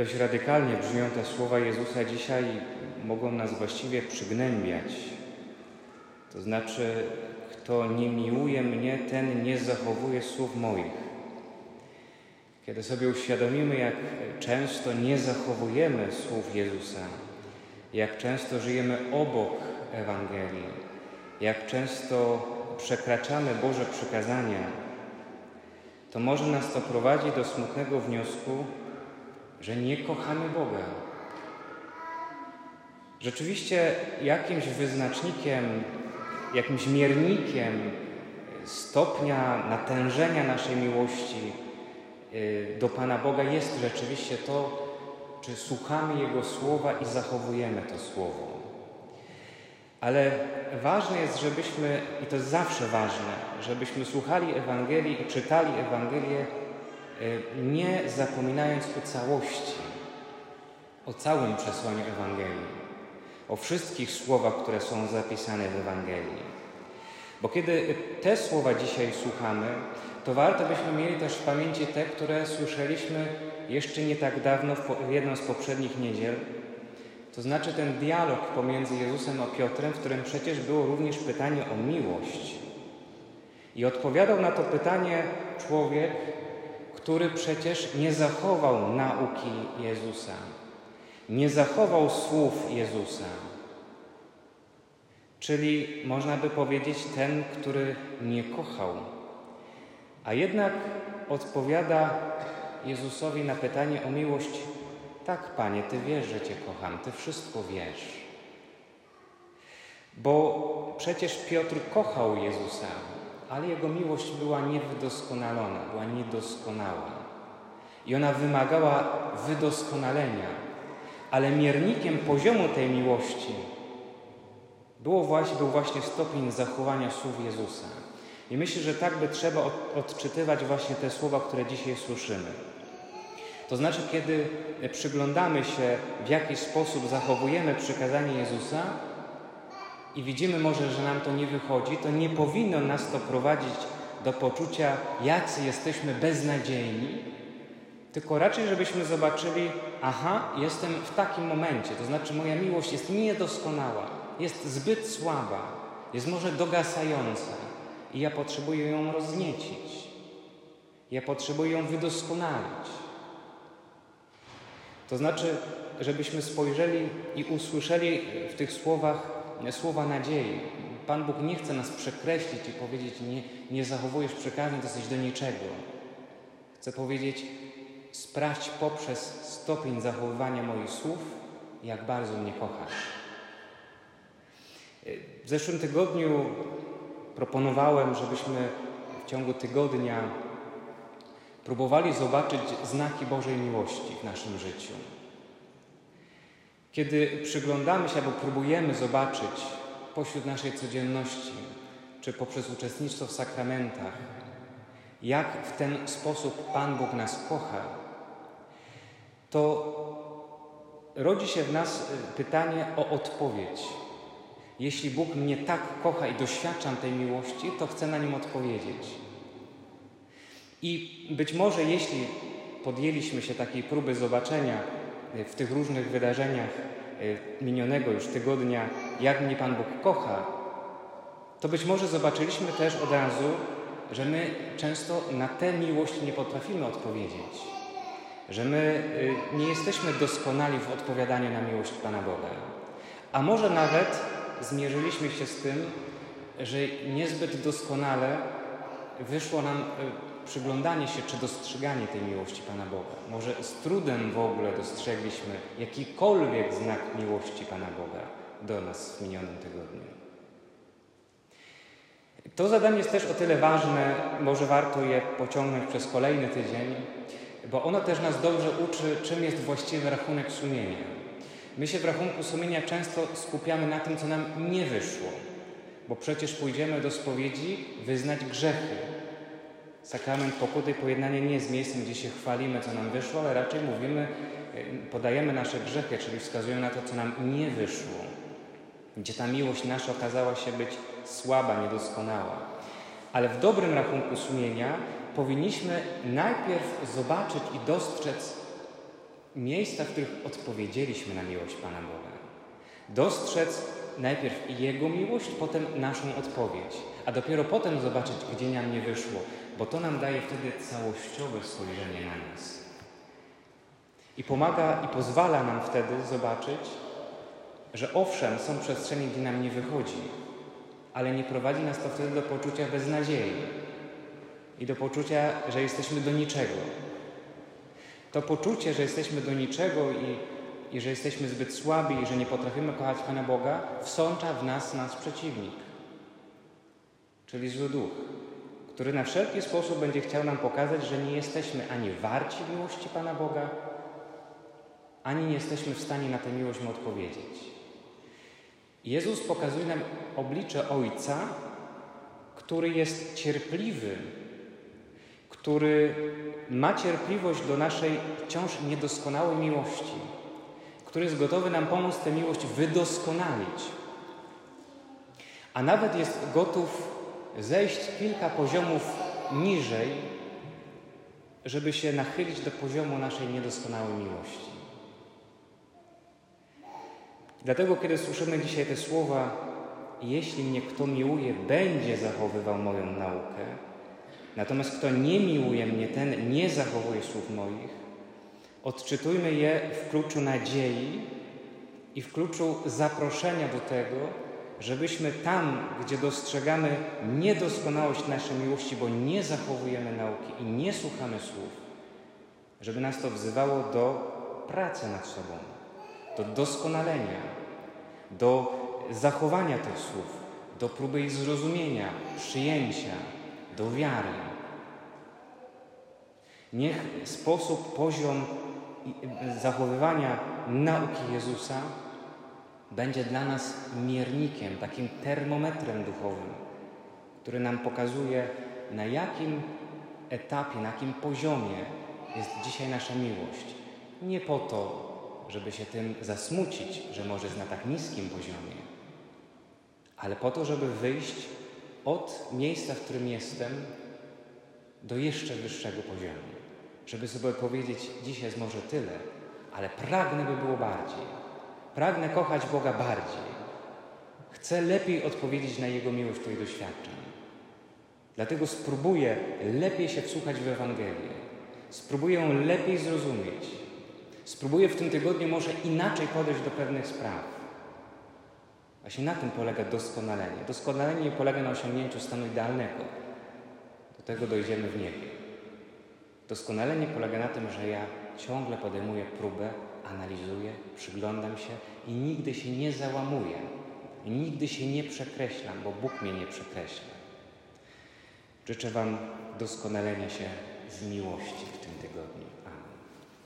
Dość radykalnie brzmią te słowa Jezusa dzisiaj, mogą nas właściwie przygnębiać. To znaczy, kto nie miłuje mnie, ten nie zachowuje słów moich. Kiedy sobie uświadomimy, jak często nie zachowujemy słów Jezusa, jak często żyjemy obok Ewangelii, jak często przekraczamy Boże przykazania, to może nas to prowadzić do smutnego wniosku, że nie kochamy Boga. Rzeczywiście jakimś wyznacznikiem, jakimś miernikiem stopnia natężenia naszej miłości y, do Pana Boga jest rzeczywiście to, czy słuchamy Jego słowa i zachowujemy to słowo. Ale ważne jest, żebyśmy, i to jest zawsze ważne, żebyśmy słuchali Ewangelii i czytali Ewangelię nie zapominając o całości, o całym przesłaniu Ewangelii, o wszystkich słowach, które są zapisane w Ewangelii. Bo kiedy te słowa dzisiaj słuchamy, to warto byśmy mieli też w pamięci te, które słyszeliśmy jeszcze nie tak dawno w jedną z poprzednich niedziel, to znaczy ten dialog pomiędzy Jezusem a Piotrem, w którym przecież było również pytanie o miłość. I odpowiadał na to pytanie człowiek, który przecież nie zachował nauki Jezusa, nie zachował słów Jezusa. Czyli można by powiedzieć ten, który nie kochał. A jednak odpowiada Jezusowi na pytanie o miłość tak, Panie, Ty wiesz, że Cię kocham, Ty wszystko wiesz. Bo przecież Piotr kochał Jezusa, ale jego miłość była niewydoskonalona, była niedoskonała. I ona wymagała wydoskonalenia. Ale miernikiem poziomu tej miłości było właśnie, był właśnie stopień zachowania słów Jezusa. I myślę, że tak by trzeba odczytywać właśnie te słowa, które dzisiaj słyszymy. To znaczy, kiedy przyglądamy się, w jaki sposób zachowujemy przykazanie Jezusa i widzimy może, że nam to nie wychodzi, to nie powinno nas to prowadzić do poczucia, jacy jesteśmy beznadziejni, tylko raczej, żebyśmy zobaczyli, aha, jestem w takim momencie, to znaczy moja miłość jest niedoskonała, jest zbyt słaba, jest może dogasająca i ja potrzebuję ją rozniecić. Ja potrzebuję ją wydoskonalić. To znaczy, żebyśmy spojrzeli i usłyszeli w tych słowach słowa nadziei. Pan Bóg nie chce nas przekreślić i powiedzieć, nie, nie zachowujesz przykazań, to jesteś do niczego. Chce powiedzieć, sprawdź poprzez stopień zachowywania moich słów, jak bardzo mnie kochasz. W zeszłym tygodniu proponowałem, żebyśmy w ciągu tygodnia próbowali zobaczyć znaki Bożej miłości w naszym życiu. Kiedy przyglądamy się albo próbujemy zobaczyć pośród naszej codzienności, czy poprzez uczestnictwo w sakramentach, jak w ten sposób Pan Bóg nas kocha, to rodzi się w nas y, pytanie o odpowiedź. Jeśli Bóg mnie tak kocha i doświadczam tej miłości, to chcę na nim odpowiedzieć. I być może jeśli podjęliśmy się takiej próby zobaczenia w tych różnych wydarzeniach e, minionego już tygodnia, jak mnie Pan Bóg kocha, to być może zobaczyliśmy też od razu, że my często na tę miłość nie potrafimy odpowiedzieć. Że my e, nie jesteśmy doskonali w odpowiadaniu na miłość Pana Boga. A może nawet zmierzyliśmy się z tym, że niezbyt doskonale wyszło nam przyglądanie się czy dostrzeganie tej miłości Pana Boga. Może z trudem w ogóle dostrzegliśmy jakikolwiek znak miłości Pana Boga do nas w minionym tygodniu. To zadanie jest też o tyle ważne, może warto je pociągnąć przez kolejny tydzień, bo ono też nas dobrze uczy, czym jest właściwy rachunek sumienia. My się w rachunku sumienia często skupiamy na tym, co nam nie wyszło, bo przecież pójdziemy do spowiedzi wyznać grzechy, Sakrament pokuty i pojednania nie jest miejscem, gdzie się chwalimy, co nam wyszło, ale raczej mówimy, e, podajemy nasze grzechy, czyli wskazujemy na to, co nam nie wyszło, gdzie ta miłość nasza okazała się być słaba, niedoskonała. Ale w dobrym rachunku sumienia powinniśmy najpierw zobaczyć i dostrzec miejsca, w których odpowiedzieliśmy na miłość Pana Boga. Dostrzec najpierw Jego miłość, potem naszą odpowiedź, a dopiero potem zobaczyć, gdzie nam nie wyszło, bo to nam daje wtedy całościowe spojrzenie na nas. I pomaga i pozwala nam wtedy zobaczyć, że owszem, są przestrzenie, gdzie nam nie wychodzi, ale nie prowadzi nas to wtedy do poczucia beznadziei i do poczucia, że jesteśmy do niczego. To poczucie, że jesteśmy do niczego i, i że jesteśmy zbyt słabi i że nie potrafimy kochać Pana Boga, wsącza w nas nasz przeciwnik, czyli zły duch, który na wszelki sposób będzie chciał nam pokazać, że nie jesteśmy ani warci miłości Pana Boga, ani nie jesteśmy w stanie na tę miłość mu odpowiedzieć. Jezus pokazuje nam oblicze Ojca, który jest cierpliwy, który ma cierpliwość do naszej wciąż niedoskonałej miłości, który jest gotowy nam pomóc tę miłość wydoskonalić, a nawet jest gotów zejść kilka poziomów niżej, żeby się nachylić do poziomu naszej niedoskonałej miłości. Dlatego, kiedy słyszymy dzisiaj te słowa, jeśli mnie kto miłuje, będzie zachowywał moją naukę, natomiast kto nie miłuje mnie, ten nie zachowuje słów moich, odczytujmy je w kluczu nadziei i w kluczu zaproszenia do tego, żebyśmy tam, gdzie dostrzegamy niedoskonałość naszej miłości, bo nie zachowujemy nauki i nie słuchamy słów, żeby nas to wzywało do pracy nad sobą, do doskonalenia, do zachowania tych słów, do próby ich zrozumienia, przyjęcia, do wiary. Niech sposób, poziom zachowywania nauki Jezusa będzie dla nas miernikiem, takim termometrem duchowym, który nam pokazuje, na jakim etapie, na jakim poziomie jest dzisiaj nasza miłość. Nie po to, żeby się tym zasmucić, że może jest na tak niskim poziomie, ale po to, żeby wyjść od miejsca, w którym jestem, do jeszcze wyższego poziomu. Żeby sobie powiedzieć, dzisiaj jest może tyle, ale pragnę, by było bardziej. Pragnę kochać Boga bardziej. Chcę lepiej odpowiedzieć na Jego miłość, której doświadczam. Dlatego spróbuję lepiej się wsłuchać w Ewangelię. Spróbuję ją lepiej zrozumieć. Spróbuję w tym tygodniu może inaczej podejść do pewnych spraw. Właśnie na tym polega doskonalenie. Doskonalenie nie polega na osiągnięciu stanu idealnego. Do tego dojdziemy w niebie. Doskonalenie polega na tym, że ja ciągle podejmuję próbę, analizuję, przyglądam się i nigdy się nie załamuję. Nigdy się nie przekreślam, bo Bóg mnie nie przekreśla. Życzę Wam doskonalenia się z miłości w tym tygodniu.